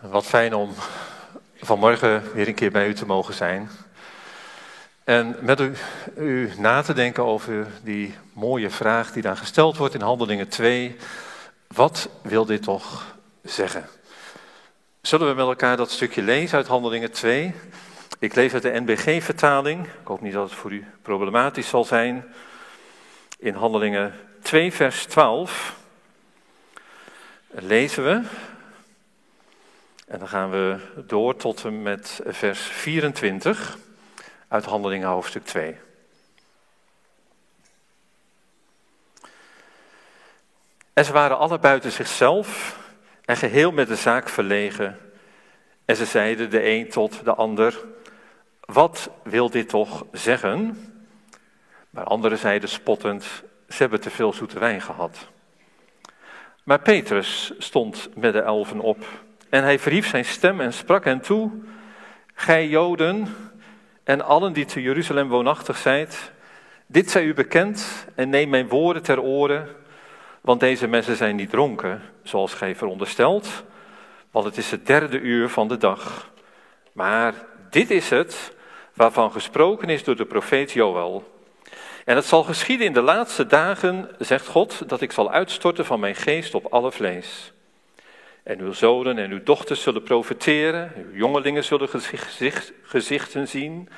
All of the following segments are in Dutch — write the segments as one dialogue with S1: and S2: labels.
S1: Wat fijn om vanmorgen weer een keer bij u te mogen zijn. En met u, u, na te denken over die mooie vraag die dan gesteld wordt in Handelingen 2. Wat wil dit toch zeggen? Zullen we met elkaar dat stukje lezen uit Handelingen 2? Ik lees uit de NBG-vertaling. Ik hoop niet dat het voor u problematisch zal zijn. In Handelingen 2, vers 12 lezen we. En dan gaan we door tot en met vers 24 uit Handelingen hoofdstuk 2. En ze waren alle buiten zichzelf en geheel met de zaak verlegen. En ze zeiden de een tot de ander: Wat wil dit toch zeggen? Maar anderen zeiden spottend: Ze hebben te veel zoete wijn gehad. Maar Petrus stond met de elfen op en hij verhief zijn stem en sprak hen toe: Gij Joden en allen die te Jeruzalem woonachtig zijt, dit zij u bekend en neem mijn woorden ter oren, want deze mensen zijn niet dronken, zoals gij veronderstelt, want het is het derde uur van de dag. Maar dit is het waarvan gesproken is door de profeet Joël. En het zal geschieden in de laatste dagen, zegt God, dat ik zal uitstorten van mijn geest op alle vlees. En uw zonen en uw dochters zullen profeteren, uw jongelingen zullen gezicht, gezichten zien,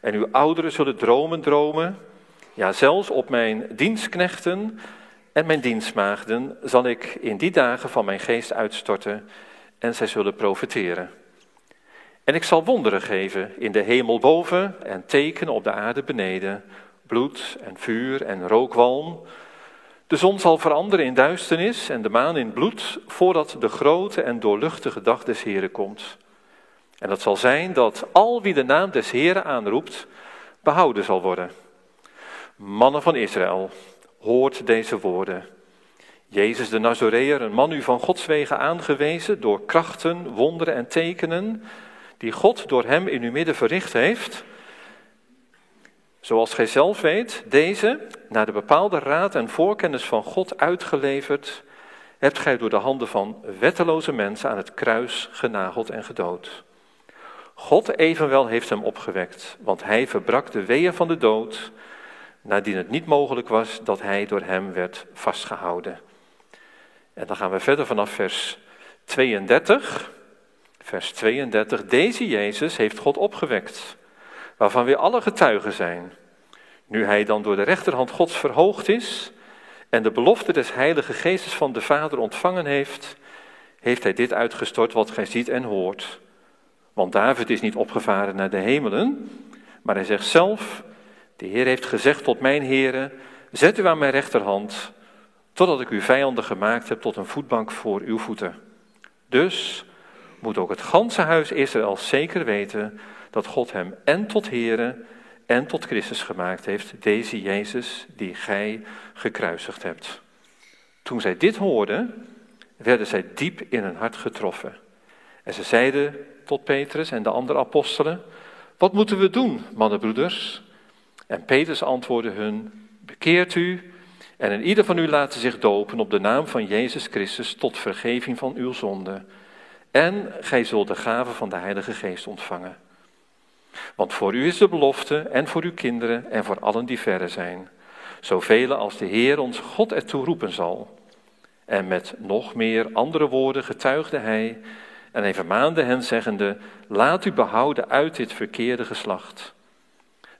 S1: en uw ouderen zullen dromen dromen. Ja, zelfs op mijn dienstknechten en mijn dienstmaagden zal ik in die dagen van mijn geest uitstorten, en zij zullen profeteren. En ik zal wonderen geven in de hemel boven en tekenen op de aarde beneden, bloed en vuur en rookwalm. De zon zal veranderen in duisternis en de maan in bloed, voordat de grote en doorluchtige dag des Heren komt. En dat zal zijn dat al wie de naam des Heren aanroept, behouden zal worden. Mannen van Israël, hoort deze woorden. Jezus de Nazoreër, een man u van Gods wegen aangewezen door krachten, wonderen en tekenen, die God door hem in uw midden verricht heeft Zoals gij zelf weet, deze, naar de bepaalde raad en voorkennis van God uitgeleverd, hebt gij door de handen van wetteloze mensen aan het kruis genageld en gedood. God evenwel heeft hem opgewekt, want hij verbrak de weeën van de dood, nadien het niet mogelijk was dat hij door hem werd vastgehouden. En dan gaan we verder vanaf vers 32. Vers 32. Deze Jezus heeft God opgewekt waarvan we alle getuigen zijn. Nu hij dan door de rechterhand Gods verhoogd is en de belofte des Heilige Geestes van de Vader ontvangen heeft, heeft hij dit uitgestort wat gij ziet en hoort. Want David is niet opgevaren naar de hemelen, maar hij zegt zelf, de Heer heeft gezegd tot mijn heren, zet u aan mijn rechterhand, totdat ik uw vijanden gemaakt heb tot een voetbank voor uw voeten. Dus moet ook het ganse huis Israël zeker weten dat God hem en tot Here en tot Christus gemaakt heeft, deze Jezus die gij gekruisigd hebt. Toen zij dit hoorden, werden zij diep in hun hart getroffen. En ze zeiden tot Petrus en de andere apostelen, wat moeten we doen, mannenbroeders? En Petrus antwoordde hun, bekeert u en in ieder van u laten zich dopen op de naam van Jezus Christus tot vergeving van uw zonden. En gij zult de gave van de Heilige Geest ontvangen. Want voor u is de belofte en voor uw kinderen en voor allen die verre zijn. Zoveel als de Heer ons God ertoe roepen zal. En met nog meer andere woorden getuigde hij en hij vermaande hen zeggende, laat u behouden uit dit verkeerde geslacht.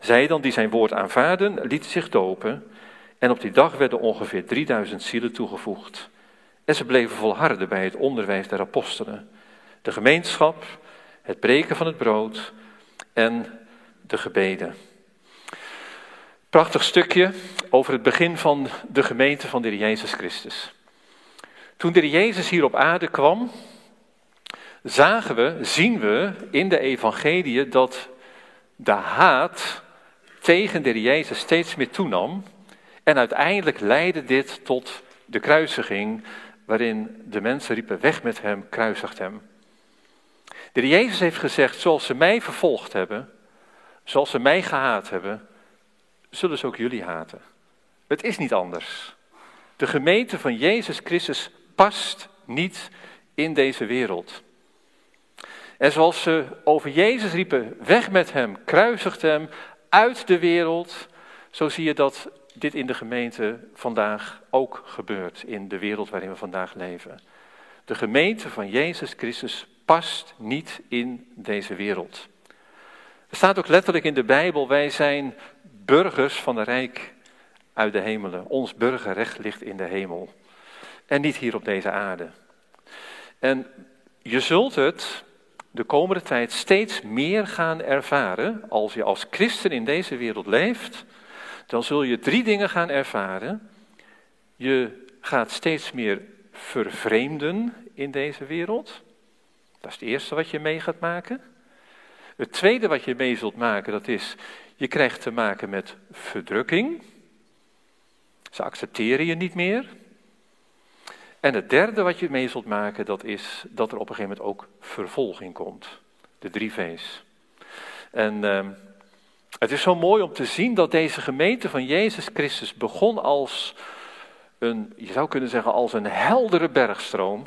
S1: Zij dan die zijn woord aanvaarden, lieten zich dopen en op die dag werden ongeveer 3000 zielen toegevoegd. En ze bleven volharden bij het onderwijs der apostelen, de gemeenschap, het breken van het brood en de gebeden. Prachtig stukje over het begin van de gemeente van de Jezus Christus. Toen de Jezus hier op aarde kwam, zagen we, zien we in de evangelie dat de haat tegen de Jezus steeds meer toenam. En uiteindelijk leidde dit tot de kruisiging, waarin de mensen riepen: Weg met hem, kruisigt hem. De Jezus heeft gezegd, zoals ze mij vervolgd hebben, zoals ze mij gehaat hebben, zullen ze ook jullie haten. Het is niet anders. De gemeente van Jezus Christus past niet in deze wereld. En zoals ze over Jezus riepen, weg met hem, kruisigt hem, uit de wereld, zo zie je dat dit in de gemeente vandaag ook gebeurt, in de wereld waarin we vandaag leven. De gemeente van Jezus Christus past niet in deze wereld. Er staat ook letterlijk in de Bijbel, wij zijn burgers van het Rijk uit de hemelen. Ons burgerrecht ligt in de hemel en niet hier op deze aarde. En je zult het de komende tijd steeds meer gaan ervaren als je als christen in deze wereld leeft. Dan zul je drie dingen gaan ervaren. Je gaat steeds meer vervreemden in deze wereld. Dat is het eerste wat je mee gaat maken. Het tweede wat je mee zult maken, dat is, je krijgt te maken met verdrukking. Ze accepteren je niet meer. En het derde wat je mee zult maken, dat is dat er op een gegeven moment ook vervolging komt. De drie V's. En uh, het is zo mooi om te zien dat deze gemeente van Jezus Christus begon als een, je zou kunnen zeggen, als een heldere bergstroom.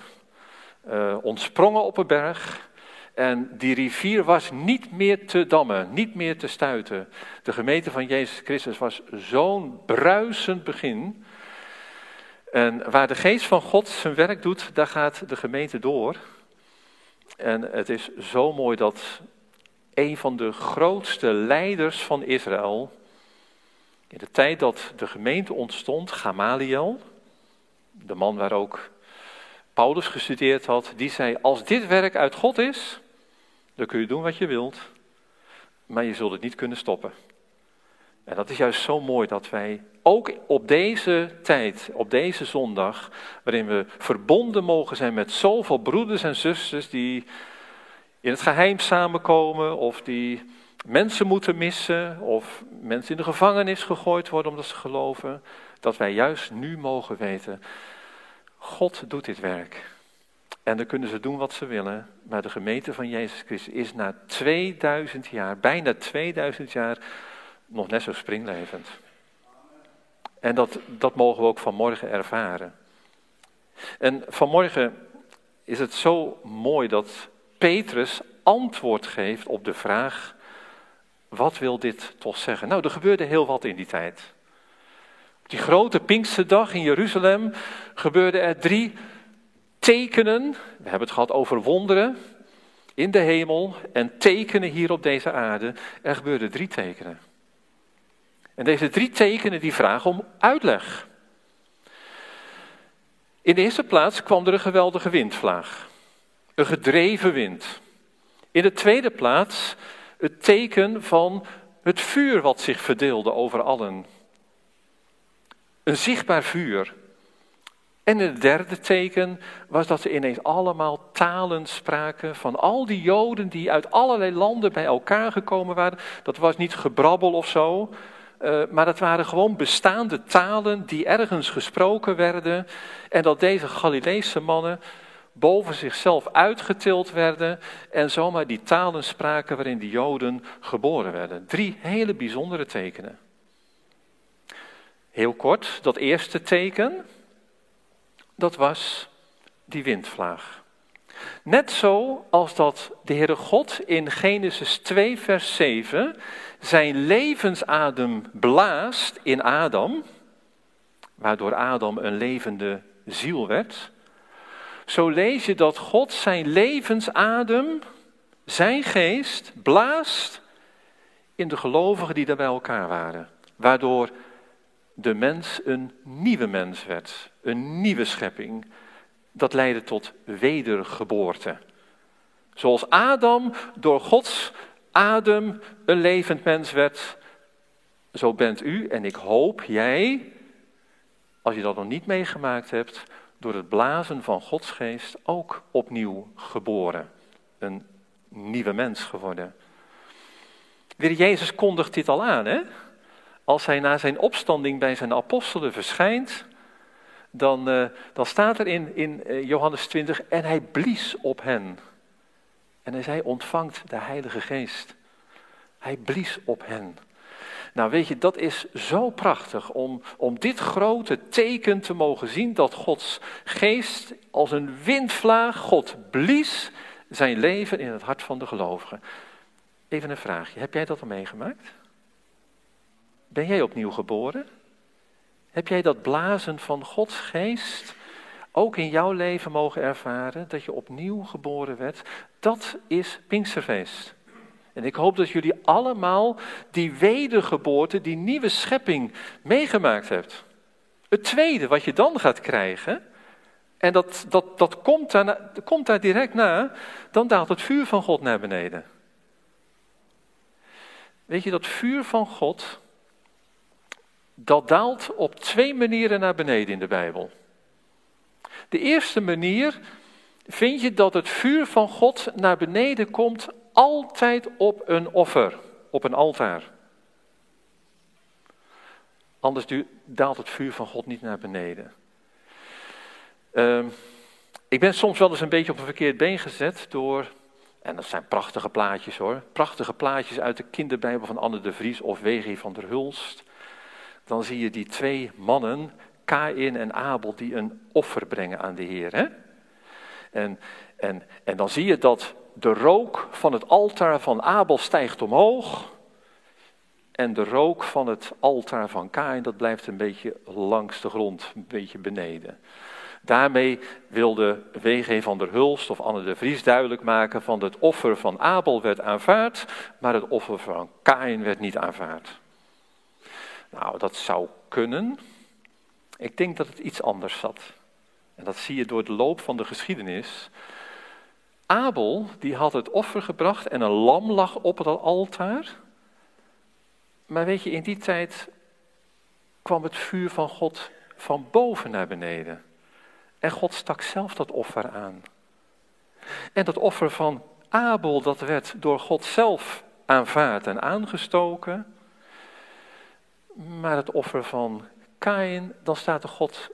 S1: Uh, ontsprongen op een berg. En die rivier was niet meer te dammen, niet meer te stuiten. De gemeente van Jezus Christus was zo'n bruisend begin. En waar de geest van God zijn werk doet, daar gaat de gemeente door. En het is zo mooi dat een van de grootste leiders van Israël, in de tijd dat de gemeente ontstond, Gamaliel, de man waar ook Paulus gestudeerd had, die zei: Als dit werk uit God is, dan kun je doen wat je wilt, maar je zult het niet kunnen stoppen. En dat is juist zo mooi dat wij ook op deze tijd, op deze zondag, waarin we verbonden mogen zijn met zoveel broeders en zusters die in het geheim samenkomen of die mensen moeten missen of mensen in de gevangenis gegooid worden omdat ze geloven, dat wij juist nu mogen weten, God doet dit werk. En dan kunnen ze doen wat ze willen, maar de gemeente van Jezus Christus is na 2000 jaar, bijna 2000 jaar, nog net zo springlevend. En dat, dat mogen we ook vanmorgen ervaren. En vanmorgen is het zo mooi dat Petrus antwoord geeft op de vraag: wat wil dit toch zeggen? Nou, er gebeurde heel wat in die tijd. Op die grote Pinksterdag in Jeruzalem gebeurden er drie tekenen. We hebben het gehad over wonderen in de hemel en tekenen hier op deze aarde. Er gebeurden drie tekenen. En deze drie tekenen die vragen om uitleg. In de eerste plaats kwam er een geweldige windvlaag. Een gedreven wind. In de tweede plaats het teken van het vuur wat zich verdeelde over allen. Een zichtbaar vuur. En het derde teken was dat ze ineens allemaal talen spraken van al die Joden die uit allerlei landen bij elkaar gekomen waren. Dat was niet gebrabbel of zo, uh, maar dat waren gewoon bestaande talen die ergens gesproken werden. En dat deze Galileese mannen boven zichzelf uitgetild werden en zomaar die talen spraken waarin de Joden geboren werden. Drie hele bijzondere tekenen. Heel kort, dat eerste teken, dat was die windvlaag. Net zo als dat de Heere God in Genesis 2, vers 7 zijn levensadem blaast in Adam, waardoor Adam een levende ziel werd. Zo lees je dat God zijn levensadem, zijn geest, blaast in de gelovigen die daar bij elkaar waren. Waardoor de mens een nieuwe mens werd, een nieuwe schepping. Dat leidde tot wedergeboorte. Zoals Adam door Gods adem een levend mens werd, zo bent u en ik hoop jij, als je dat nog niet meegemaakt hebt, door het blazen van Gods geest ook opnieuw geboren. Een nieuwe mens geworden. Weer Jezus kondigt dit al aan, hè? Als hij na zijn opstanding bij zijn apostelen verschijnt, dan, uh, dan staat er in, in uh, Johannes 20, en hij blies op hen. En hij zei, ontvangt de Heilige Geest. Hij blies op hen. Nou weet je, dat is zo prachtig om, om dit grote teken te mogen zien dat Gods geest als een windvlaag, God blies zijn leven in het hart van de gelovigen. Even een vraagje, heb jij dat al meegemaakt? Ben jij opnieuw geboren? Heb jij dat blazen van Gods geest ook in jouw leven mogen ervaren, dat je opnieuw geboren werd? Dat is Pinksterfeest. En ik hoop dat jullie allemaal die wedergeboorte, die nieuwe schepping meegemaakt hebt. Het tweede wat je dan gaat krijgen, en dat, dat, dat komt, komt daar direct na, dan daalt het vuur van God naar beneden. Weet je, dat vuur van God, dat daalt op twee manieren naar beneden in de Bijbel. De eerste manier vind je dat het vuur van God naar beneden komt altijd op een offer, op een altaar. Anders daalt het vuur van God niet naar beneden. Uh, ik ben soms wel eens een beetje op een verkeerd been gezet door, en dat zijn prachtige plaatjes hoor, prachtige plaatjes uit de kinderbijbel van Anne de Vries of W.G. van der Hulst. Dan zie je die twee mannen, Kain en Abel, die een offer brengen aan de Heer. Hè? En, en, en dan zie je dat de rook van het altaar van Abel stijgt omhoog. En de rook van het altaar van Kain, dat blijft een beetje langs de grond, een beetje beneden. Daarmee wilde W.G. van der Hulst of Anne de Vries duidelijk maken van het offer van Abel werd aanvaard, maar het offer van Kain werd niet aanvaard. Nou, dat zou kunnen. Ik denk dat het iets anders zat. En dat zie je door de loop van de geschiedenis. Abel, die had het offer gebracht en een lam lag op het altaar. Maar weet je, in die tijd kwam het vuur van God van boven naar beneden. En God stak zelf dat offer aan. En dat offer van Abel, dat werd door God zelf aanvaard en aangestoken. Maar het offer van Kain, dan staat er God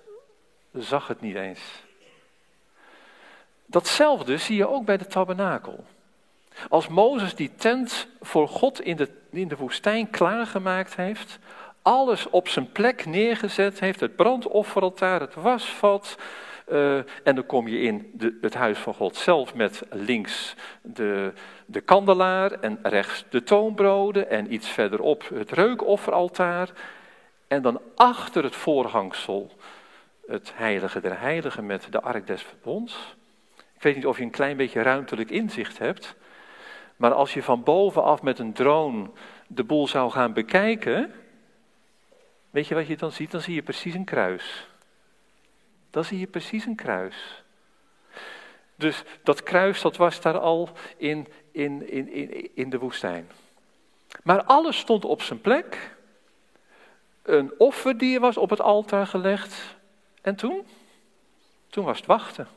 S1: zag het niet eens. Datzelfde zie je ook bij de tabernakel. Als Mozes die tent voor God in de, in de woestijn klaargemaakt heeft, alles op zijn plek neergezet heeft, het brandofferaltaar, het wasvat, uh, en dan kom je in de, het huis van God zelf met links de, de kandelaar en rechts de toonbroden en iets verderop het reukofferaltaar. En dan achter het voorhangsel het heilige der heiligen met de ark des verbonds. Ik weet niet of je een klein beetje ruimtelijk inzicht hebt. Maar als je van bovenaf met een drone de boel zou gaan bekijken. Weet je wat je dan ziet? Dan zie je precies een kruis. Dan zie je precies een kruis. Dus dat kruis dat was daar al in, in, in, in, in de woestijn. Maar alles stond op zijn plek. Een offerdier was op het altaar gelegd. En toen? Toen was het wachten.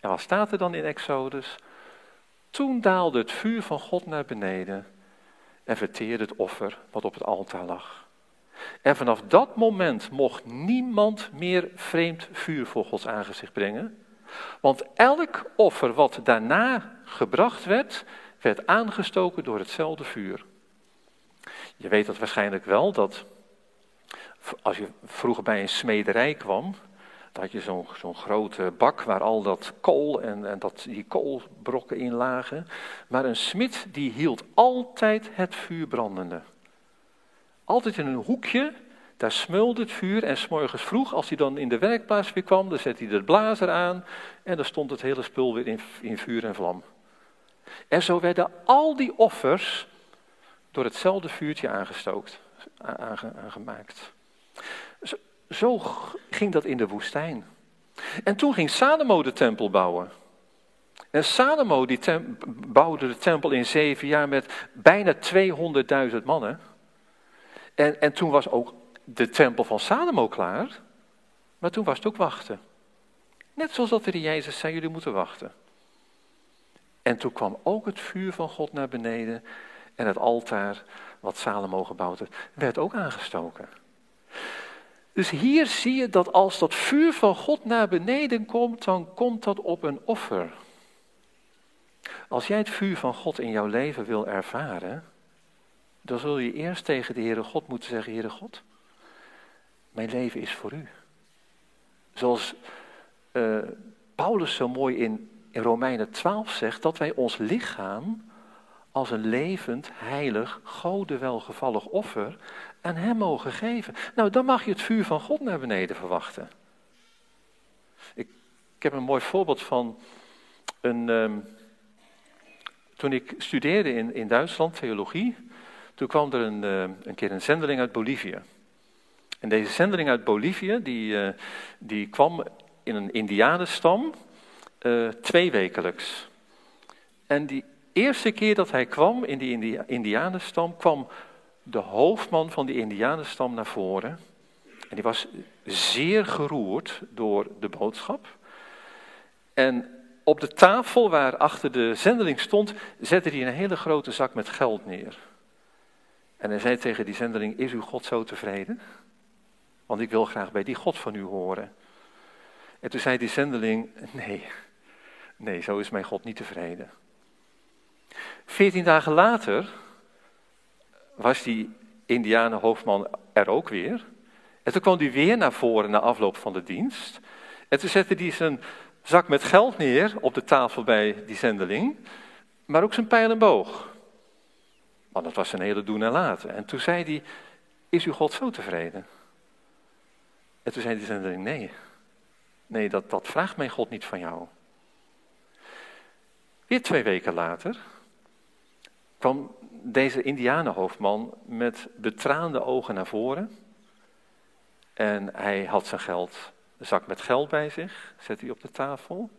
S1: En wat staat er dan in Exodus? Toen daalde het vuur van God naar beneden en verteerde het offer wat op het altaar lag. En vanaf dat moment mocht niemand meer vreemd vuur voor Gods aangezicht brengen. Want elk offer wat daarna gebracht werd, werd aangestoken door hetzelfde vuur. Je weet dat waarschijnlijk wel, dat als je vroeger bij een smederij kwam, dan had je zo'n zo'n grote bak waar al dat kool en, en dat, die koolbrokken in lagen. Maar een smid die hield altijd het vuur brandende. Altijd in een hoekje, daar smeulde het vuur en s'morgens vroeg, als hij dan in de werkplaats weer kwam, dan zette hij de blazer aan en dan stond het hele spul weer in, in vuur en vlam. En zo werden al die offers door hetzelfde vuurtje aangestookt, aangemaakt. Zo, zo ging dat in de woestijn. En toen ging Salomo de tempel bouwen. En Salomo die bouwde de tempel in zeven jaar met bijna 200.000 mannen. En, en toen was ook de tempel van Salomo klaar. Maar toen was het ook wachten. Net zoals dat de Jezus zei, jullie moeten wachten. En toen kwam ook het vuur van God naar beneden. En het altaar wat Salomo gebouwd had, werd ook aangestoken. Dus hier zie je dat als dat vuur van God naar beneden komt, dan komt dat op een offer. Als jij het vuur van God in jouw leven wil ervaren, dan zul je eerst tegen de Heere God moeten zeggen, Heere God, mijn leven is voor u. Zoals uh, Paulus zo mooi in in Romeinen 12 zegt dat wij ons lichaam als een levend, heilig, gode welgevallig offer aan Hem mogen geven. Nou, dan mag je het vuur van God naar beneden verwachten. Ik, ik heb een mooi voorbeeld van een. Ehm, toen ik studeerde in, in Duitsland, theologie, toen kwam er een, uh, een keer een zendeling uit Bolivie. En deze zendeling uit Bolivie, die, uh, die kwam in een indianenstam uh, tweewekelijks. En die eerste keer dat hij kwam in die India indianenstam, kwam de hoofdman van die indianenstam naar voren. En die was zeer geroerd door de boodschap. En op de tafel waar achter de zendeling stond, zette hij een hele grote zak met geld neer. En hij zei tegen die zendeling, is uw God zo tevreden? Want ik wil graag bij die God van u horen. En toen zei die zendeling, nee, nee, zo is mijn God niet tevreden. Veertien dagen later was die indianenhoofdman er ook weer. En toen kwam hij weer naar voren na afloop van de dienst. En toen zette hij zijn zak met geld neer op de tafel bij die zendeling, maar ook zijn pijl en boog. Want dat was zijn hele doen en laten. En toen zei hij, is uw God zo tevreden? En toen zei zendeling, nee, nee, dat, dat vraagt mijn God niet van jou. Weer twee weken later kwam deze indianenhoofdman met betraande ogen naar voren. En hij had zijn geld een zak met geld bij zich, zet hij op de tafel.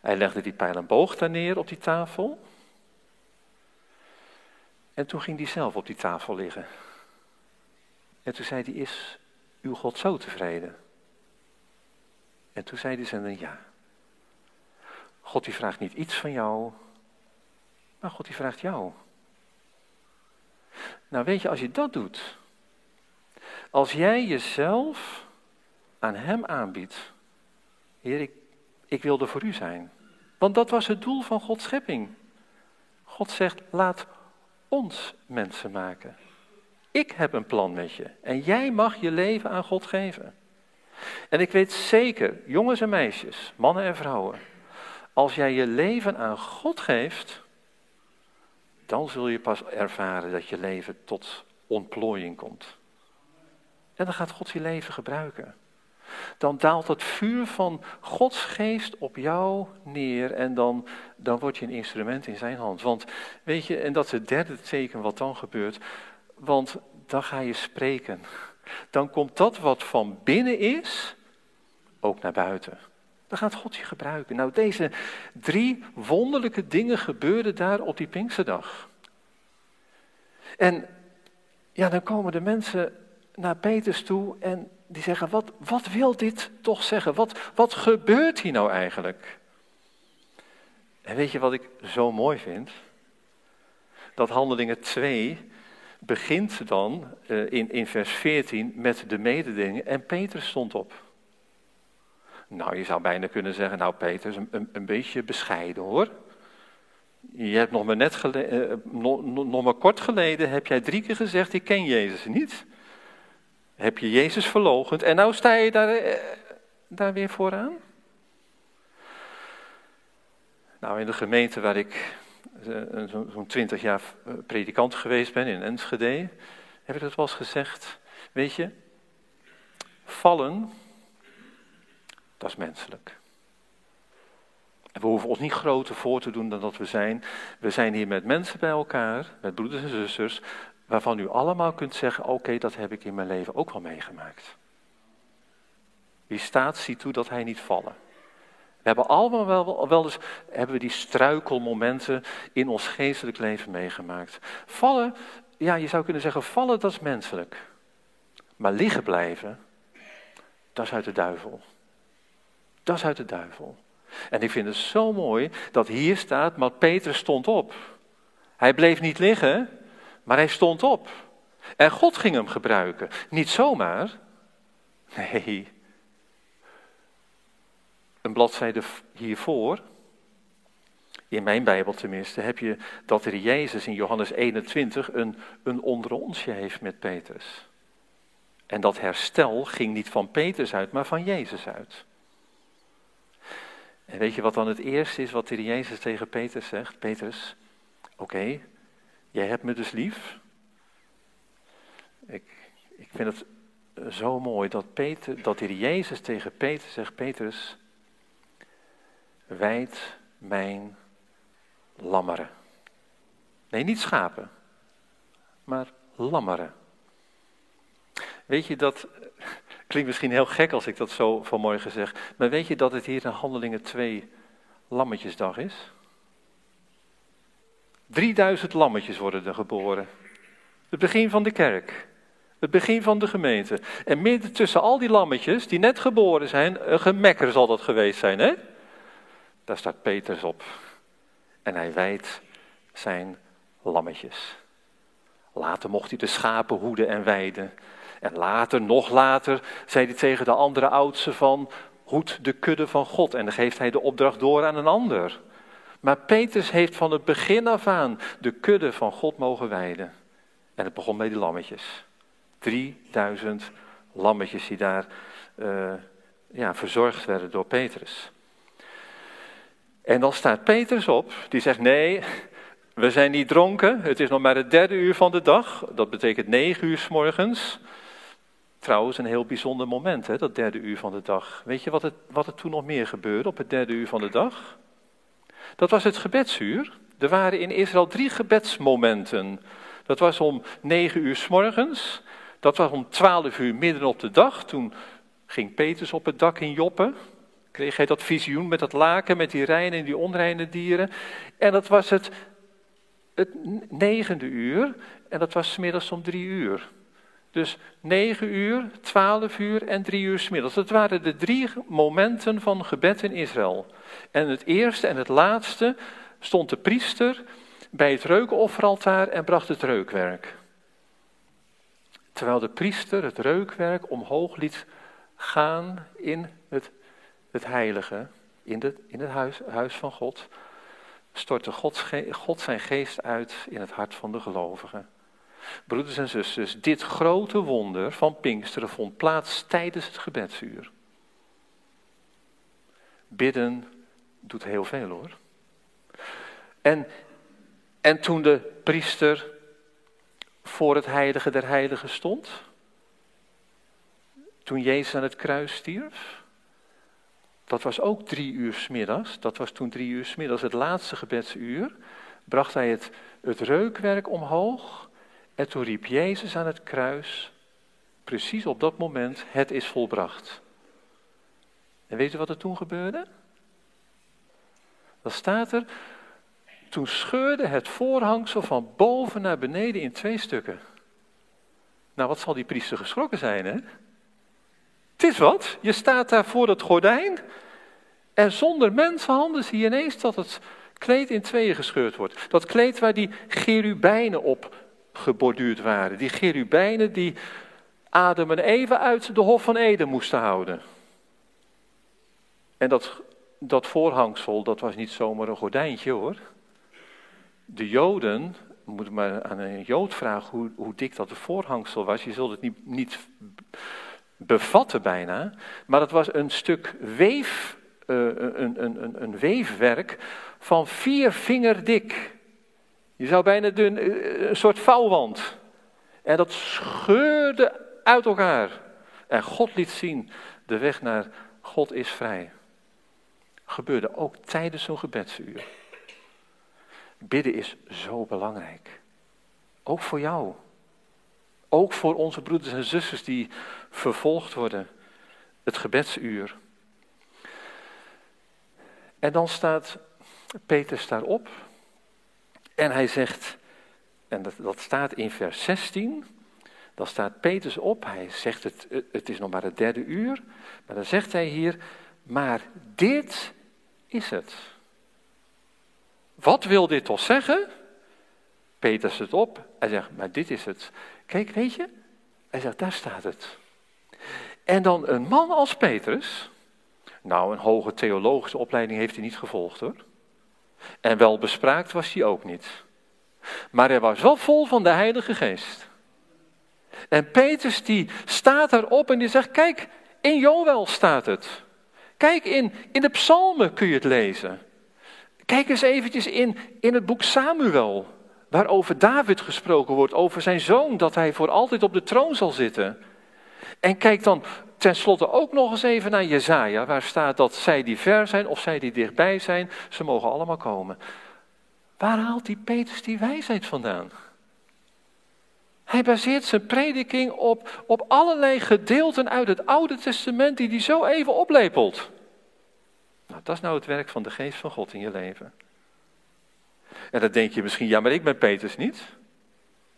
S1: Hij legde die pijl en boog daar neer op die tafel. En toen ging hij zelf op die tafel liggen. En toen zei hij, is uw God zo tevreden? En toen zei hij zender, ja. God die vraagt niet iets van jou, maar God die vraagt jou. Nou weet je, als je dat doet, als jij jezelf aan Hem aanbiedt. Heer, ik, ik wil er voor u zijn. Want dat was het doel van Gods schepping. God zegt, laat ons mensen maken. Ik heb een plan met je en jij mag je leven aan God geven. En ik weet zeker, jongens en meisjes, mannen en vrouwen, als jij je leven aan God geeft, dan zul je pas ervaren dat je leven tot ontplooiing komt. En dan gaat God je leven gebruiken dan daalt het vuur van Gods geest op jou neer en dan, dan word je een instrument in zijn hand. Want weet je, en dat is het derde teken wat dan gebeurt, want dan ga je spreken. Dan komt dat wat van binnen is, ook naar buiten. Dan gaat God je gebruiken. Nou, deze drie wonderlijke dingen gebeurden daar op die Pinksterdag. En ja, dan komen de mensen naar Petrus toe en die zeggen, wat, wat wil dit toch zeggen? Wat, wat gebeurt hier nou eigenlijk? En weet je wat ik zo mooi vind? Dat Handelingen 2 begint dan uh, in, in vers 14 met de mededelingen en Petrus stond op. Nou, je zou bijna kunnen zeggen, nou Petrus, een, een, beetje bescheiden hoor. Je hebt nog maar, net uh, nog, nog maar kort geleden heb jij drie keer gezegd, ik ken Jezus niet. Heb je Jezus verlogend en nou sta je daar, eh, daar weer vooraan? Nou, in de gemeente waar ik eh, zo'n twintig jaar eh, predikant geweest ben, in Enschede, heb ik dat wel eens gezegd. Weet je, vallen, dat is menselijk. En we hoeven ons niet groter voor te doen dan dat we zijn. We zijn hier met mensen bij elkaar, met broeders en zusters, waarvan u allemaal kunt zeggen, oké, dat heb ik in mijn leven ook wel meegemaakt. Wie staat, ziet toe dat hij niet vallen. We hebben allemaal wel, wel eens hebben we die struikelmomenten in ons geestelijk leven meegemaakt. Vallen, ja, je zou kunnen zeggen, vallen dat is menselijk. Maar liggen blijven, dat is uit de duivel. Dat is uit de duivel. En ik vind het zo mooi dat hier staat, maar Petrus stond op. Hij bleef niet liggen, maar hij stond op. En God ging hem gebruiken. Niet zomaar. Nee. Een bladzijde hiervoor, in mijn Bijbel tenminste, heb je dat er Jezus in Johannes 21 een, een onder onsje heeft met Petrus. En dat herstel ging niet van Petrus uit, maar van Jezus uit. En weet je wat dan het eerste is wat de Jezus tegen Petrus zegt? Petrus, oké, jij hebt me dus lief. Ik, ik vind het zo mooi dat, Peter, dat de Jezus tegen Petrus zegt, Petrus, wijd mijn lammeren. Nee, niet schapen, maar lammeren. Weet je dat, klinkt misschien heel gek als ik dat zo vanmorgen zeg, maar weet je dat het hier in Handelingen 2 Lammetjesdag is? 3000 lammetjes worden er geboren. Het begin van de kerk. Het begin van de gemeente. En midden tussen al die lammetjes die net geboren zijn, een gemekker zal dat geweest zijn, hè? Daar staat Petrus op. En hij wijdt zijn lammetjes. Later mocht hij de schapen hoeden en weiden. En later, nog later, zei hij tegen de andere oudste van, hoed de kudde van God. En dan geeft hij de opdracht door aan een ander. Maar Petrus heeft van het begin af aan de kudde van God mogen wijden. En het begon bij die lammetjes. 3000 lammetjes die daar uh, ja, verzorgd werden door Petrus. En dan staat Petrus op, die zegt: Nee, we zijn niet dronken. Het is nog maar het derde uur van de dag. Dat betekent negen uur s morgens. Trouwens, een heel bijzonder moment, hè, dat derde uur van de dag. Weet je wat, het, wat er toen nog meer gebeurde op het derde uur van de dag? Dat was het gebedsuur. Er waren in Israël drie gebedsmomenten. Dat was om negen uur s morgens. Dat was om twaalf uur midden op de dag. Toen ging Petrus op het dak in Joppe. Kreeg hij dat visioen met dat laken, met die reine en die onreine dieren. En dat was het, het negende uur. En dat was smiddags om drie uur. Dus 9 uur, 12 uur en 3 uur smiddags. Dat waren de drie momenten van gebed in Israël. En het eerste en het laatste stond de priester bij het reukofferaltaar en bracht het reukwerk. Terwijl de priester het reukwerk omhoog liet gaan in het, het heilige, in, de, in het huis, huis van God, stortte God, God zijn geest uit in het hart van de gelovigen. Broeders en zusters, dit grote wonder van Pinksteren vond plaats tijdens het gebedsuur. Bidden doet heel veel hoor. En, en toen de priester voor het heilige der heiligen stond, toen Jezus aan het kruis stierf, dat was ook drie uur smiddags, dat was toen drie uur smiddags het laatste gebedsuur, bracht hij het, het reukwerk omhoog en toen riep Jezus aan het kruis, precies op dat moment, het is volbracht. En weet u wat er toen gebeurde? Dan staat er, toen scheurde het voorhangsel van boven naar beneden in twee stukken. Nou, wat zal die priester geschrokken zijn, hè? Het is wat, je staat daar voor het gordijn en zonder mensenhanden zie je ineens dat het kleed in tweeën gescheurd wordt. Dat kleed waar die gerubijnen op geborduurd waren. Die cherubijnen die Adam en Eva uit de Hof van Eden moesten houden. En dat, dat voorhangsel, dat was niet zomaar een gordijntje hoor. De Joden, moet maar aan een Jood vragen hoe, hoe dik dat voorhangsel was. Je zult het niet, niet bevatten bijna. Maar het was een stuk weef, uh, een, een, een, een weefwerk van vier vinger dik. Je zou bijna eh, een soort vouwwand. En dat scheurde uit elkaar. En God liet zien, de weg naar God is vrij. Gebeurde ook tijdens zo'n gebedsuur. Bidden is zo belangrijk. Ook voor jou. Ook voor onze broeders en zusters die vervolgd worden. Het gebedsuur. En dan staat Petrus daarop en hij zegt, en dat, dat staat in vers 16, dan staat Petrus op, hij zegt het, het is nog maar het derde uur, maar dan zegt hij hier, maar dit is het. Wat wil dit toch zeggen? Petrus het op, hij zegt, maar dit is het. Kijk, weet je, hij zegt, daar staat het. En dan een man als Petrus, nou een hoge theologische opleiding heeft hij niet gevolgd hoor. En wel bespraakt was hij ook niet. Maar hij was wel vol van de Heilige Geest. En Petrus die staat daarop en die zegt, kijk, in Joel staat het. Kijk in, in de psalmen kun je het lezen. Kijk eens eventjes in, in het boek Samuel, waarover David gesproken wordt, over zijn zoon, dat hij voor altijd op de troon zal zitten. En kijk dan tenslotte ook nog eens even naar Jezaja, waar staat dat zij die ver zijn of zij die dichtbij zijn, ze mogen allemaal komen. Waar haalt die Petrus die wijsheid vandaan? Hij baseert zijn prediking op, op allerlei gedeelten uit het Oude Testament die hij zo even oplepelt. Nou, dat is nou het werk van de geest van God in je leven. En dan denk je misschien, ja, maar ik ben Petrus niet.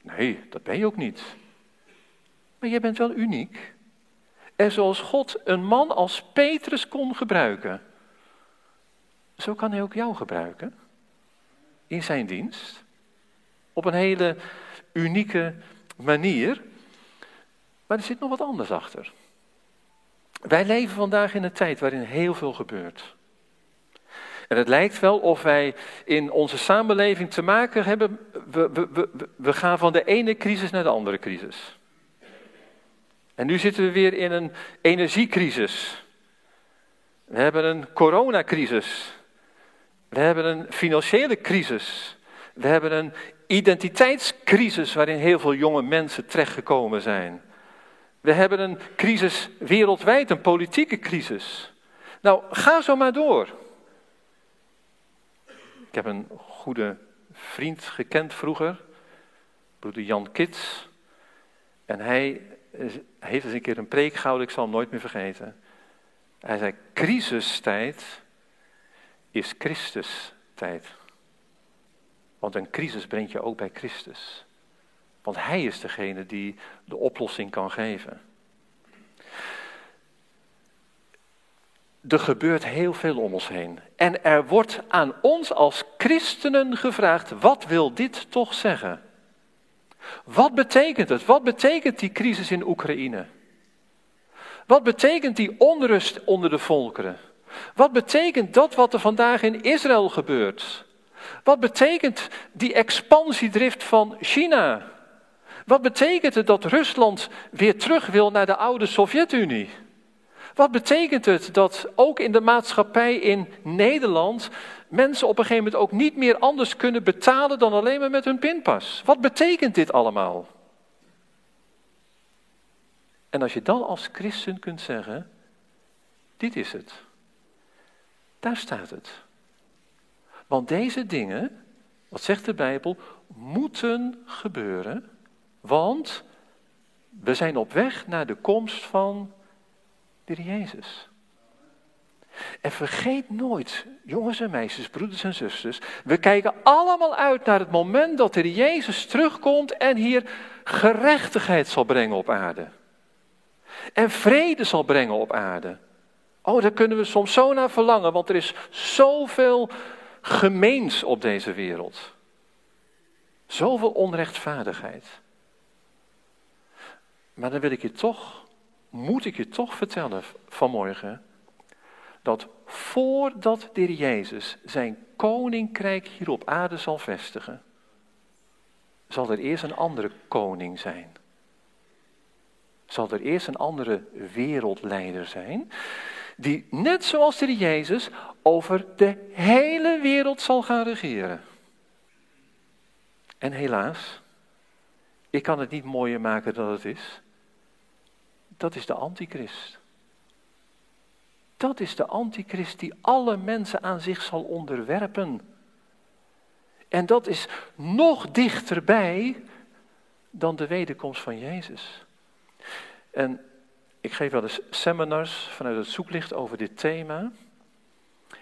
S1: Nee, dat ben je ook niet. Maar je bent wel uniek. En zoals God een man als Petrus kon gebruiken, zo kan hij ook jou gebruiken. In zijn dienst. Op een hele unieke manier. Maar er zit nog wat anders achter. Wij leven vandaag in een tijd waarin heel veel gebeurt. En het lijkt wel of wij in onze samenleving te maken hebben. We, we, we, gaan van de ene crisis naar de andere crisis. En nu zitten we weer in een energiecrisis. We hebben een coronacrisis. We hebben een financiële crisis. We hebben een identiteitscrisis waarin heel veel jonge mensen terechtgekomen zijn. We hebben een crisis wereldwijd, een politieke crisis. Nou, ga zo maar door. Ik heb een goede vriend gekend vroeger, broeder Jan Kits. En hij heeft eens een keer een preek gehouden, ik zal hem nooit meer vergeten. Hij zei, crisistijd is Christustijd. Want een crisis brengt je ook bij Christus. Want Hij is degene die de oplossing kan geven. Er gebeurt heel veel om ons heen. En er wordt aan ons als christenen gevraagd: wat wil dit toch zeggen? Wat betekent het? Wat betekent die crisis in Oekraïne? Wat betekent die onrust onder de volkeren? Wat betekent dat wat er vandaag in Israël gebeurt? Wat betekent die expansiedrift van China? Wat betekent het dat Rusland weer terug wil naar de oude Sovjet-Unie? Wat betekent het dat ook in de maatschappij in Nederland mensen op een gegeven moment ook niet meer anders kunnen betalen dan alleen maar met hun pinpas? Wat betekent dit allemaal? En als je dan als christen kunt zeggen, dit is het. Daar staat het. Want deze dingen, wat zegt de Bijbel, moeten gebeuren, want we zijn op weg naar de komst van de Jezus. En vergeet nooit, jongens en meisjes, broeders en zusters, we kijken allemaal uit naar het moment dat de Jezus terugkomt en hier gerechtigheid zal brengen op aarde. En vrede zal brengen op aarde. Oh, daar kunnen we soms zo naar verlangen, want er is zoveel gemeens op deze wereld. Zoveel onrechtvaardigheid. Maar dan wil ik je toch, moet ik je toch vertellen vanmorgen, dat voordat de Jezus zijn koninkrijk hier op aarde zal vestigen, zal er eerst een andere koning zijn. Zal er eerst een andere wereldleider zijn, die net zoals de Jezus over de hele wereld zal gaan regeren. En helaas, ik kan het niet mooier maken dan het is. Dat is de antichrist. Dat is de antichrist die alle mensen aan zich zal onderwerpen. En dat is nog dichterbij dan de wederkomst van Jezus. En ik geef wel eens seminars vanuit het zoeklicht over dit thema.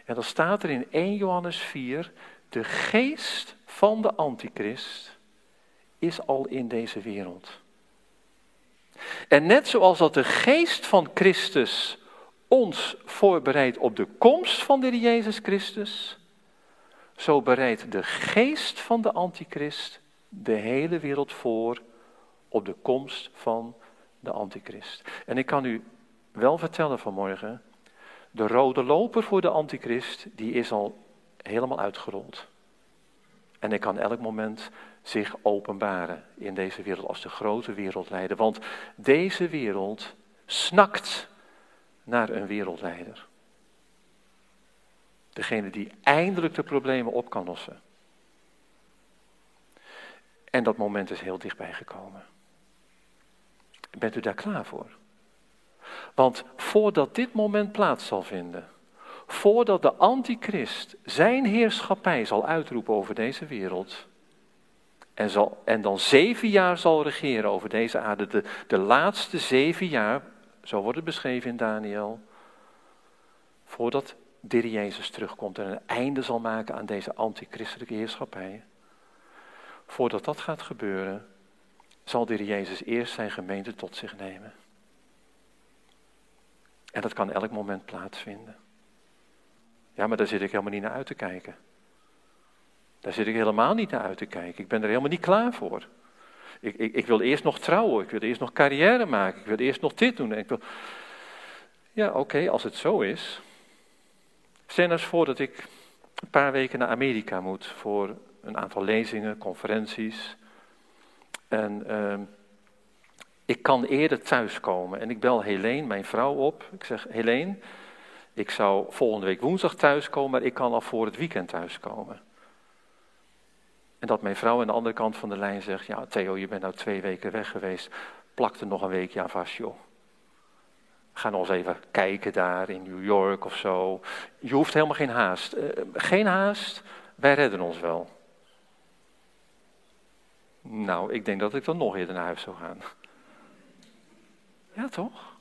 S1: En dan staat er in 1 Johannes 4, de geest van de antichrist is al in deze wereld. En net zoals dat de geest van Christus ons voorbereidt op de komst van de Jezus Christus, zo bereidt de geest van de antichrist de hele wereld voor op de komst van de antichrist. En ik kan u wel vertellen vanmorgen, de rode loper voor de antichrist, die is al helemaal uitgerold. En hij kan elk moment zich openbaren in deze wereld als de grote wereldleider. Want deze wereld snakt naar een wereldleider. Degene die eindelijk de problemen op kan lossen. En dat moment is heel dichtbij gekomen. Bent u daar klaar voor? Want voordat dit moment plaats zal vinden, voordat de antichrist zijn heerschappij zal uitroepen over deze wereld, en, zal, en dan zeven jaar zal regeren over deze aarde, de, de laatste zeven jaar, zo wordt het beschreven in Daniel, voordat de Jezus terugkomt en een einde zal maken aan deze antichristelijke heerschappij. Voordat dat gaat gebeuren, zal de Jezus eerst zijn gemeente tot zich nemen. En dat kan elk moment plaatsvinden. Ja, maar daar zit ik helemaal niet naar uit te kijken. Daar zit ik helemaal niet naar uit te kijken. Ik ben er helemaal niet klaar voor. Ik, ik, ik wil eerst nog trouwen, ik wil eerst nog carrière maken, ik wil eerst nog dit doen. Ik wil... Ja, oké, als het zo is. Stel eens voor dat ik een paar weken naar Amerika moet voor een aantal lezingen, conferenties. En uh, ik kan eerder thuiskomen. En ik bel Helene, mijn vrouw, op. Ik zeg, Helene, ik zou volgende week woensdag thuiskomen, maar ik kan al voor het weekend thuiskomen. En dat mijn vrouw aan de andere kant van de lijn zegt, ja Theo, je bent nou twee weken weg geweest. Plak er nog een weekje aan vast, joh. Ga nog eens even kijken daar in New York of zo. Je hoeft helemaal geen haast. Uh, geen haast, wij redden ons wel. Nou, ik denk dat ik dan nog eerder naar huis zou gaan. Ja, toch?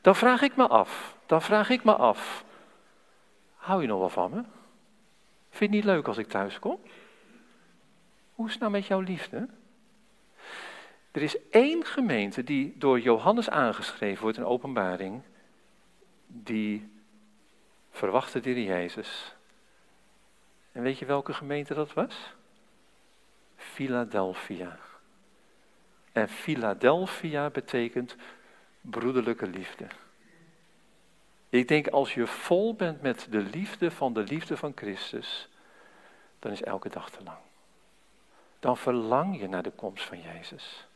S1: Dan vraag ik me af, dan vraag ik me af. Hou je nog wel van me? Vind je het niet leuk als ik thuis kom? Hoe is het nou met jouw liefde? Er is één gemeente die door Johannes aangeschreven wordt in openbaring, die verwachtte de Jezus. En weet je welke gemeente dat was? Philadelphia. En Philadelphia betekent broederlijke liefde. Ik denk als je vol bent met de liefde van de liefde van Christus, dan is elke dag te lang. Dan verlang je naar de komst van Jezus.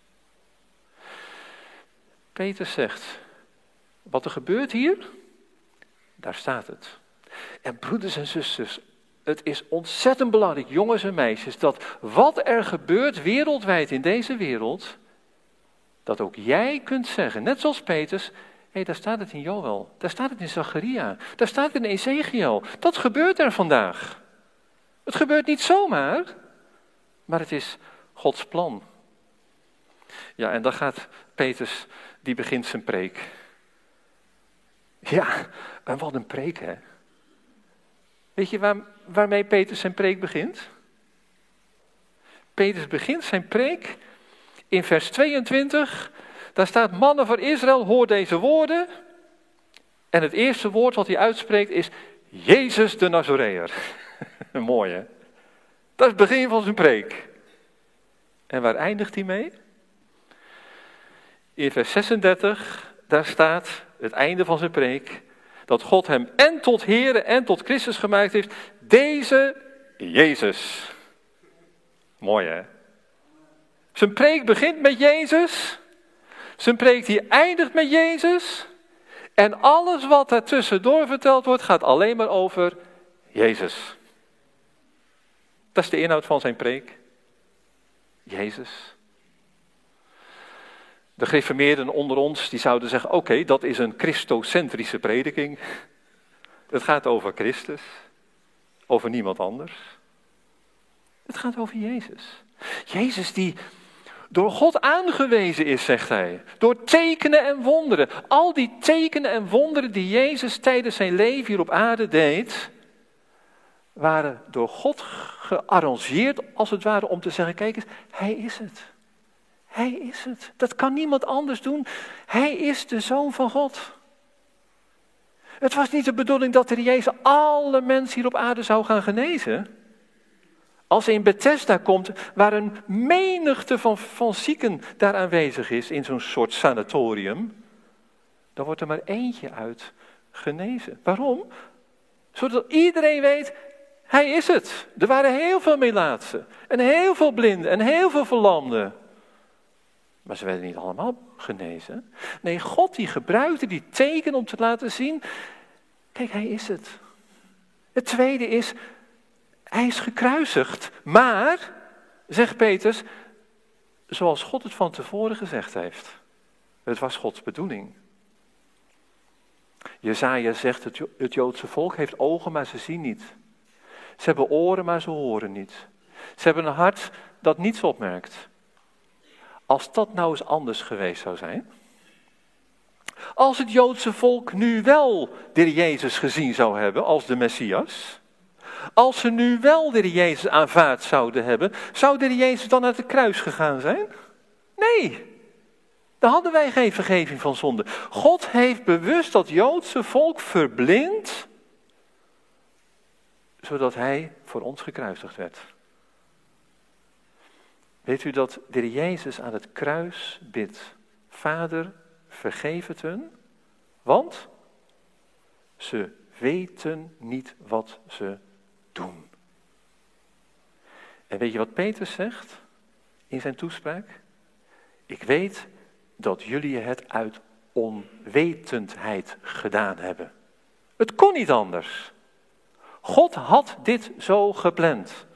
S1: Peter zegt, wat er gebeurt hier, daar staat het. En broeders en zusters, het is ontzettend belangrijk, jongens en meisjes, dat wat er gebeurt wereldwijd in deze wereld, dat ook jij kunt zeggen, net zoals Peters, hé, daar staat het in Joel, daar staat het in Zacharia, daar staat het in Ezekiel. Dat gebeurt er vandaag. Het gebeurt niet zomaar, maar het is Gods plan. Ja, en dan gaat Peters, die begint zijn preek. Ja, en wat een preek, hè? Weet je waar, waarmee Peters zijn preek begint? Peters begint zijn preek in vers 22. Daar staat: Mannen van Israël, hoor deze woorden. En het eerste woord wat hij uitspreekt is: Jezus de Nazoreër. Mooi hè? Dat is het begin van zijn preek. En waar eindigt hij mee? In vers 36, daar staat het einde van zijn preek. Dat God hem en tot Here en tot Christus gemaakt heeft. Deze Jezus. Mooi hè? Zijn preek begint met Jezus. Zijn preek die eindigt met Jezus. En alles wat er tussendoor verteld wordt, gaat alleen maar over Jezus. Dat is de inhoud van zijn preek. Jezus. De gereformeerden onder ons die zouden zeggen: oké, dat is een christocentrische prediking. Het gaat over Christus, over niemand anders. Het gaat over Jezus. Jezus die door God aangewezen is, zegt hij. Door tekenen en wonderen. Al die tekenen en wonderen die Jezus tijdens zijn leven hier op aarde deed, waren door God gearrangeerd, als het ware, om te zeggen: kijk eens, hij is het. Hij is het. Dat kan niemand anders doen. Hij is de zoon van God. Het was niet de bedoeling dat de Jezus alle mensen hier op aarde zou gaan genezen. Als hij in Bethesda komt, waar een menigte van, van zieken daar aanwezig is, in zo'n soort sanatorium, dan wordt er maar eentje uit genezen. Waarom? Zodat iedereen weet, hij is het. Er waren heel veel melaatsen, en heel veel blinden, en heel veel verlamden. Maar ze werden niet allemaal genezen. Nee, God die gebruikte die teken om te laten zien, kijk, hij is het. Het tweede is, hij is gekruisigd. Maar, zegt Petrus, zoals God het van tevoren gezegd heeft. Het was Gods bedoeling. Jezaja zegt, het Joodse volk heeft ogen, maar ze zien niet. Ze hebben oren, maar ze horen niet. Ze hebben een hart dat niets opmerkt. Als dat nou eens anders geweest zou zijn. Als het Joodse volk nu wel de Jezus gezien zou hebben als de Messias. Als ze nu wel de Jezus aanvaard zouden hebben, zou de Jezus dan naar het kruis gegaan zijn? Nee. Dan hadden wij geen vergeving van zonde. God heeft bewust dat Joodse volk verblind, zodat hij voor ons gekruisigd werd. Weet u dat de Jezus aan het kruis bidt, Vader, vergeef het hun, want ze weten niet wat ze doen. En weet je wat Petrus zegt in zijn toespraak? Ik weet dat jullie het uit onwetendheid gedaan hebben. Het kon niet anders. God had dit zo gepland.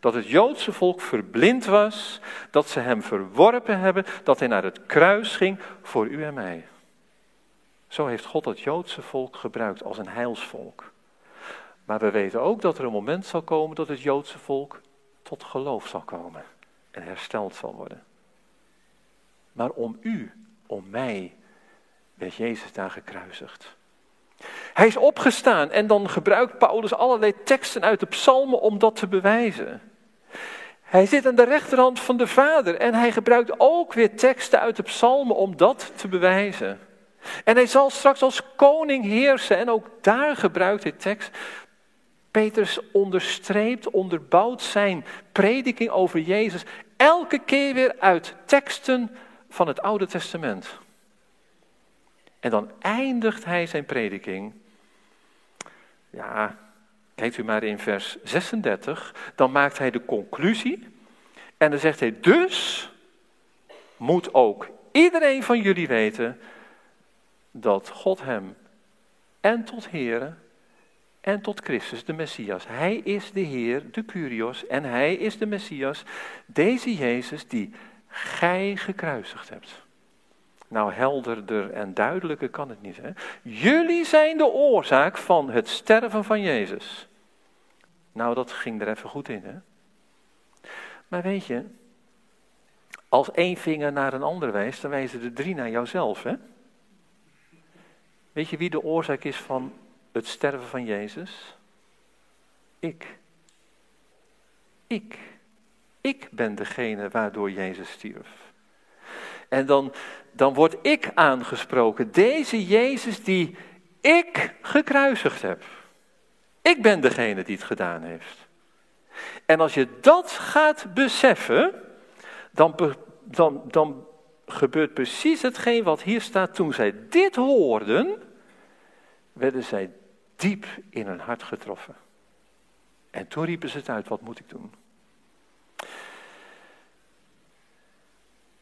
S1: Dat het Joodse volk verblind was, dat ze hem verworpen hebben, dat hij naar het kruis ging voor u en mij. Zo heeft God het Joodse volk gebruikt als een heilsvolk. Maar we weten ook dat er een moment zal komen dat het Joodse volk tot geloof zal komen en hersteld zal worden. Maar om u, om mij, werd Jezus daar gekruisigd. Hij is opgestaan en dan gebruikt Paulus allerlei teksten uit de psalmen om dat te bewijzen. Hij zit aan de rechterhand van de Vader en hij gebruikt ook weer teksten uit de psalmen om dat te bewijzen. En hij zal straks als koning heersen en ook daar gebruikt hij tekst. Petrus onderstreept, onderbouwt zijn prediking over Jezus elke keer weer uit teksten van het Oude Testament. En dan eindigt hij zijn prediking. Ja, kijkt u maar in vers 36. Dan maakt hij de conclusie. En dan zegt hij: Dus moet ook iedereen van jullie weten dat God hem en tot Here en tot Christus, de Messias. Hij is de Heer, de Curios, en hij is de Messias, deze Jezus die gij gekruisigd hebt. Nou, helderder en duidelijker kan het niet. Hè? Jullie zijn de oorzaak van het sterven van Jezus. Nou, dat ging er even goed in. Hè? Maar weet je, als één vinger naar een ander wijst, dan wijzen de drie naar jouzelf. Hè? Weet je wie de oorzaak is van het sterven van Jezus? Ik. Ik. Ik ben degene waardoor Jezus stierf. En dan, dan word ik aangesproken. Deze Jezus die ik gekruisigd heb. Ik ben degene die het gedaan heeft. En als je dat gaat beseffen, dan, dan, dan gebeurt precies hetgeen wat hier staat. Toen zij dit hoorden, werden zij diep in hun hart getroffen. En toen riepen ze het uit, wat moet ik doen?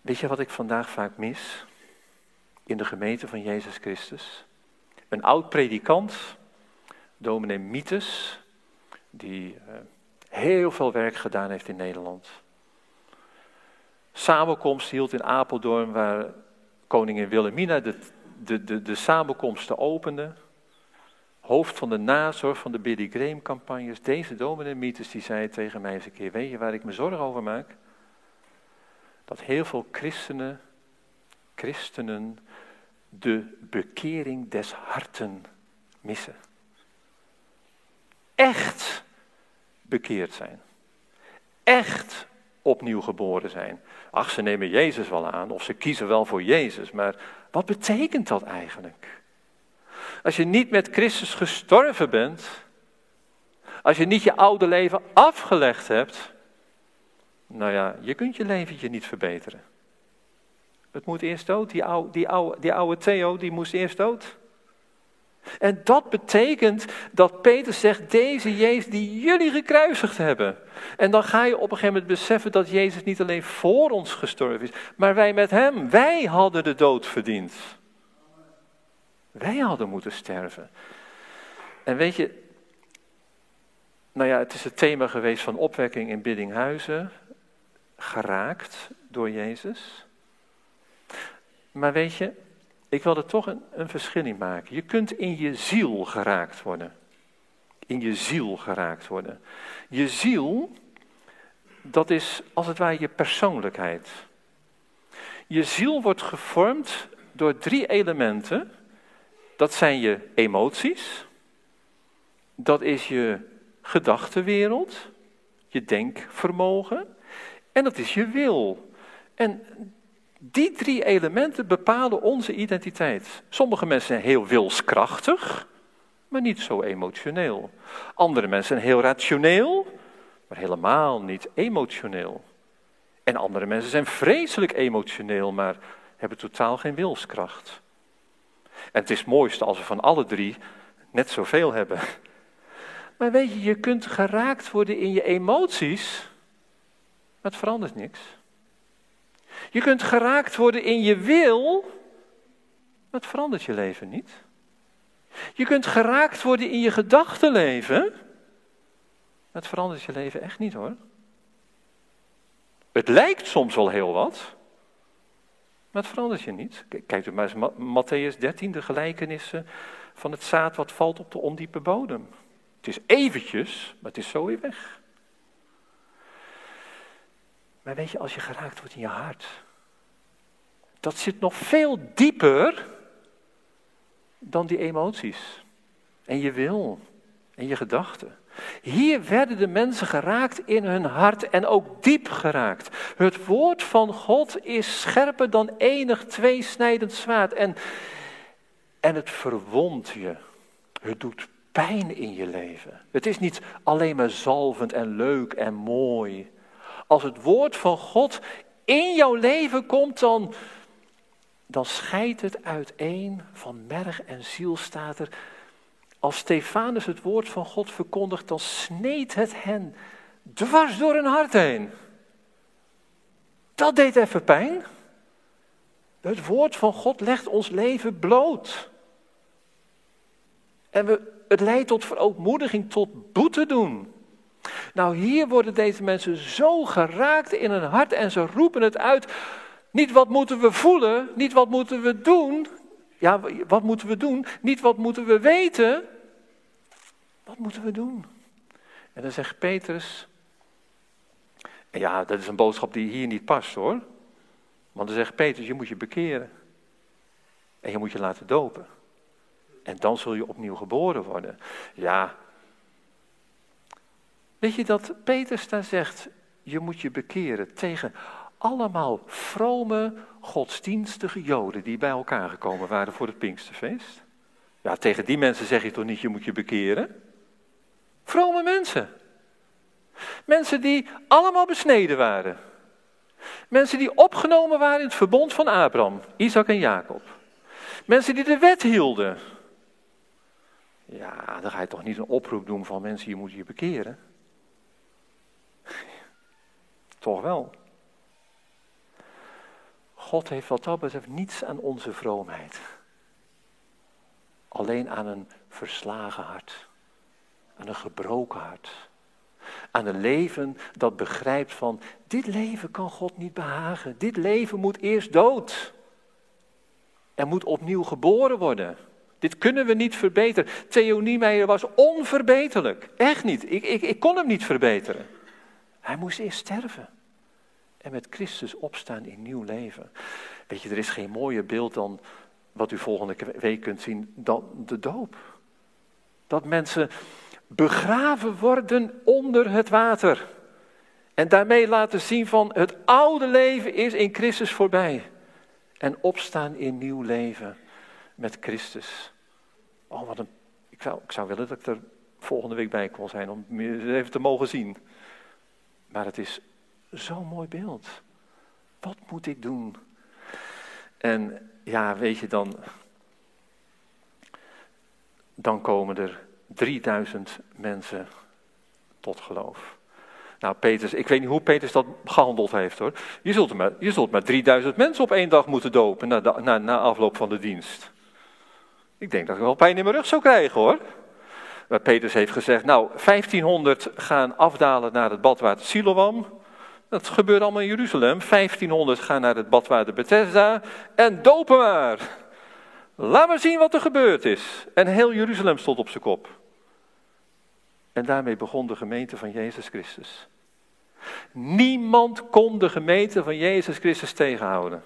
S1: Weet je wat ik vandaag vaak mis? In de gemeente van Jezus Christus. Een oud predikant, dominee Mites, die uh, heel veel werk gedaan heeft in Nederland. Samenkomst hield in Apeldoorn, waar koningin Wilhelmina de, de, de, de samenkomsten opende hoofd van de nazorg van de Billy Graham campagnes, deze dominee Mieters, die zei tegen mij eens een keer, weet je waar ik me zorgen over maak? Dat heel veel christenen, christenen de bekering des harten missen. Echt bekeerd zijn. Echt opnieuw geboren zijn. Ach, ze nemen Jezus wel aan of ze kiezen wel voor Jezus, maar wat betekent dat eigenlijk? Als je niet met Christus gestorven bent, als je niet je oude leven afgelegd hebt, nou ja, je kunt je leventje niet verbeteren. Het moet eerst dood. Die oude, die die Theo, die moest eerst dood. En dat betekent dat Peter zegt, deze Jezus die jullie gekruisigd hebben. En dan ga je op een gegeven moment beseffen dat Jezus niet alleen voor ons gestorven is, maar wij met hem, wij hadden de dood verdiend. Wij hadden moeten sterven. En weet je, Nou ja, het is het thema geweest van opwekking in Biddinghuizen, geraakt door Jezus. Maar weet je, ik wil er toch een, een verschil in maken. Je kunt in je ziel geraakt worden. In je ziel geraakt worden. Je ziel, dat is als het ware je persoonlijkheid. Je ziel wordt gevormd door drie elementen. Dat zijn je emoties, dat is je gedachtenwereld, je denkvermogen en dat is je wil. En die drie elementen bepalen onze identiteit. Sommige mensen zijn heel wilskrachtig, maar niet zo emotioneel. Andere mensen zijn heel rationeel, maar helemaal niet emotioneel. En andere mensen zijn vreselijk emotioneel, maar hebben totaal geen wilskracht. En het is het mooiste als we van alle drie net zoveel hebben. Maar weet je, je kunt geraakt worden in je emoties, maar het verandert niks. Je kunt geraakt worden in je wil, maar het verandert je leven niet. Je kunt geraakt worden in je gedachtenleven, maar het verandert je leven echt niet hoor. Het lijkt soms wel heel wat, maar het verandert je niet. Kijk maar eens Matthäus 13, de gelijkenissen van het zaad wat valt op de ondiepe bodem. Het is eventjes, maar het is zo weer weg. Maar weet je, als je geraakt wordt in je hart, dat zit nog veel dieper dan die emoties en je wil en je gedachten. Hier werden de mensen geraakt in hun hart en ook diep geraakt. Het woord van God is scherper dan enig tweesnijdend zwaard. En, en het verwondt je. Het doet pijn in je leven. Het is niet alleen maar zalvend en leuk en mooi. Als het woord van God in jouw leven komt, dan, dan scheidt het uiteen van merg en ziel, staat er. Als Stefanus het woord van God verkondigt, dan sneed het hen dwars door hun hart heen. Dat deed even pijn. Het woord van God legt ons leven bloot. En we, het leidt tot verootmoediging, tot boete doen. Nou, hier worden deze mensen zo geraakt in hun hart en ze roepen het uit. Niet wat moeten we voelen, niet wat moeten we doen. Ja, wat moeten we doen? Niet wat moeten we weten. Wat moeten we doen? En dan zegt Petrus. Ja, dat is een boodschap die hier niet past hoor. Want dan zegt Petrus: je moet je bekeren. En je moet je laten dopen. En dan zul je opnieuw geboren worden. Ja. Weet je dat Petrus daar zegt: je moet je bekeren tegen allemaal vrome, godsdienstige Joden die bij elkaar gekomen waren voor het Pinksterfeest? Ja, tegen die mensen zeg je toch niet, je moet je bekeren? Vrome mensen. Mensen die allemaal besneden waren. Mensen die opgenomen waren in het verbond van Abraham, Isaac en Jacob. Mensen die de wet hielden. Ja, dan ga je toch niet een oproep doen van mensen, je moet je bekeren. Toch wel. God heeft wat dat betreft niets aan onze vroomheid. Alleen aan een verslagen hart. Aan een gebroken hart. Aan een leven dat begrijpt van, dit leven kan God niet behagen. Dit leven moet eerst dood. Er moet opnieuw geboren worden. Dit kunnen we niet verbeteren. Theo Niemeyer was onverbeterlijk. Echt niet. Ik, ik, ik kon hem niet verbeteren. Hij moest eerst sterven. En met Christus opstaan in nieuw leven. Weet je, er is geen mooier beeld dan wat u volgende week kunt zien dan de doop. Dat mensen begraven worden onder het water. En daarmee laten zien van het oude leven is in Christus voorbij. En opstaan in nieuw leven met Christus. Oh, wat een. Ik zou, ik zou willen dat ik er volgende week bij kon zijn om even te mogen zien. Maar het is zo'n mooi beeld. Wat moet ik doen? En ja, weet je dan. Dan komen er 3000 mensen tot geloof. Nou, Peters, ik weet niet hoe Peters dat gehandeld heeft hoor. Je zult maar, je zult maar 3000 mensen op één dag moeten dopen na, na, na afloop van de dienst. Ik denk dat ik wel pijn in mijn rug zou krijgen hoor. Waar Petrus heeft gezegd, nou 1500 gaan afdalen naar het badwater Siloam. Dat gebeurt allemaal in Jeruzalem. 1500 gaan naar het badwater Bethesda en dopen maar. Laat maar zien wat er gebeurd is. En heel Jeruzalem stond op zijn kop. En daarmee begon de gemeente van Jezus Christus. Niemand kon de gemeente van Jezus Christus tegenhouden.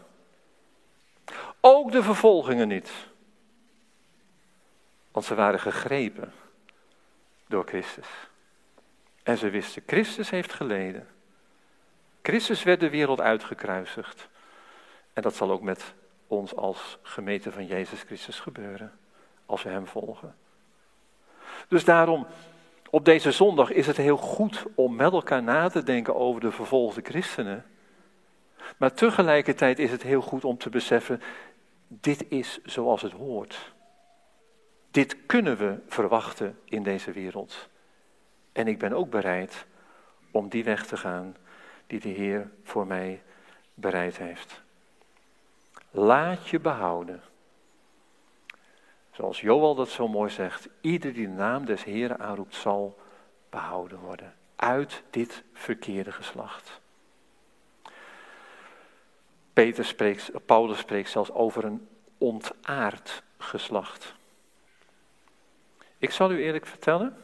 S1: Ook de vervolgingen niet. Want ze waren gegrepen door Christus. En ze wisten, Christus heeft geleden. Christus werd de wereld uitgekruisigd. En dat zal ook met ons als gemeente van Jezus Christus gebeuren, als we Hem volgen. Dus daarom, op deze zondag is het heel goed om met elkaar na te denken over de vervolgde christenen. Maar tegelijkertijd is het heel goed om te beseffen, dit is zoals het hoort. Dit kunnen we verwachten in deze wereld. En ik ben ook bereid om die weg te gaan die de Heer voor mij bereid heeft. Laat je behouden. Zoals Joel dat zo mooi zegt, ieder die de naam des Heeren aanroept zal behouden worden. Uit dit verkeerde geslacht. Peter spreekt, Paulus spreekt zelfs over een ontaard geslacht. Ik zal u eerlijk vertellen,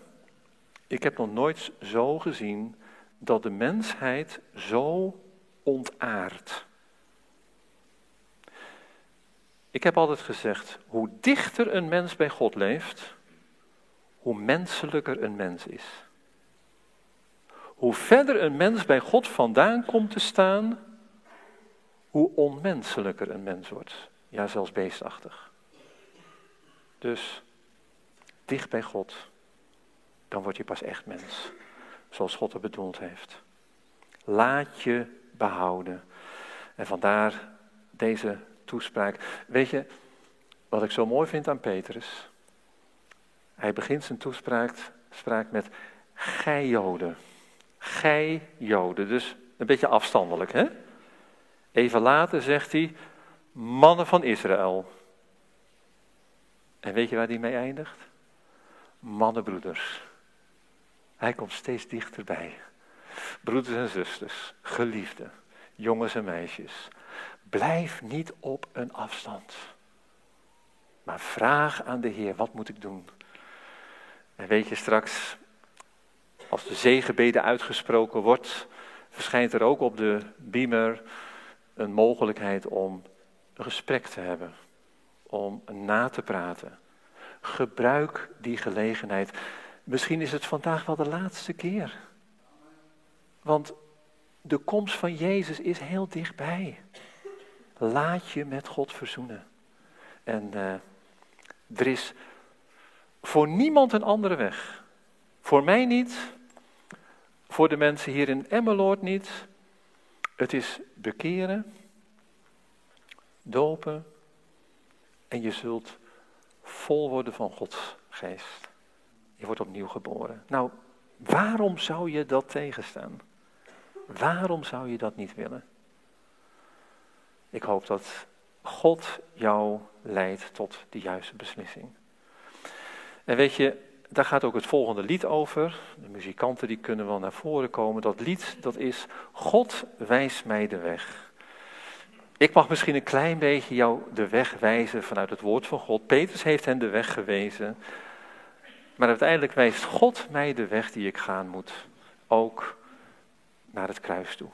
S1: ik heb nog nooit zo gezien dat de mensheid zo ontaart. Ik heb altijd gezegd, hoe dichter een mens bij God leeft, hoe menselijker een mens is. Hoe verder een mens bij God vandaan komt te staan, hoe onmenselijker een mens wordt. Ja, zelfs beestachtig. Dus dicht bij God, dan word je pas echt mens. Zoals God het bedoeld heeft. Laat je behouden. En vandaar deze toespraak. Weet je, wat ik zo mooi vind aan Petrus? Hij begint zijn toespraak spraak met gij Joden. Gij Joden. Dus een beetje afstandelijk, hè? Even later zegt hij, mannen van Israël. En weet je waar hij mee eindigt? Mannenbroeders. Hij komt steeds dichterbij. Broeders en zusters, geliefden, jongens en meisjes. Blijf niet op een afstand. Maar vraag aan de Heer, wat moet ik doen? En weet je straks, als de zegenbede uitgesproken wordt, verschijnt er ook op de beamer een mogelijkheid om een gesprek te hebben, om na te praten. Gebruik die gelegenheid. Misschien is het vandaag wel de laatste keer. Want de komst van Jezus is heel dichtbij. Laat je met God verzoenen. En uh, er is voor niemand een andere weg. Voor mij niet. Voor de mensen hier in Emmeloord niet. Het is bekeren, dopen en je zult vol worden van Gods geest. Je wordt opnieuw geboren. Nou, waarom zou je dat tegenstaan? Waarom zou je dat niet willen? Ik hoop dat God jou leidt tot de juiste beslissing. En weet je, daar gaat ook het volgende lied over. De muzikanten die kunnen wel naar voren komen. Dat lied, dat is God wijst mij de weg. Ik mag misschien een klein beetje jou de weg wijzen vanuit het woord van God. Petrus heeft hen de weg gewezen. Maar uiteindelijk wijst God mij de weg die ik gaan moet. Ook naar het kruis toe.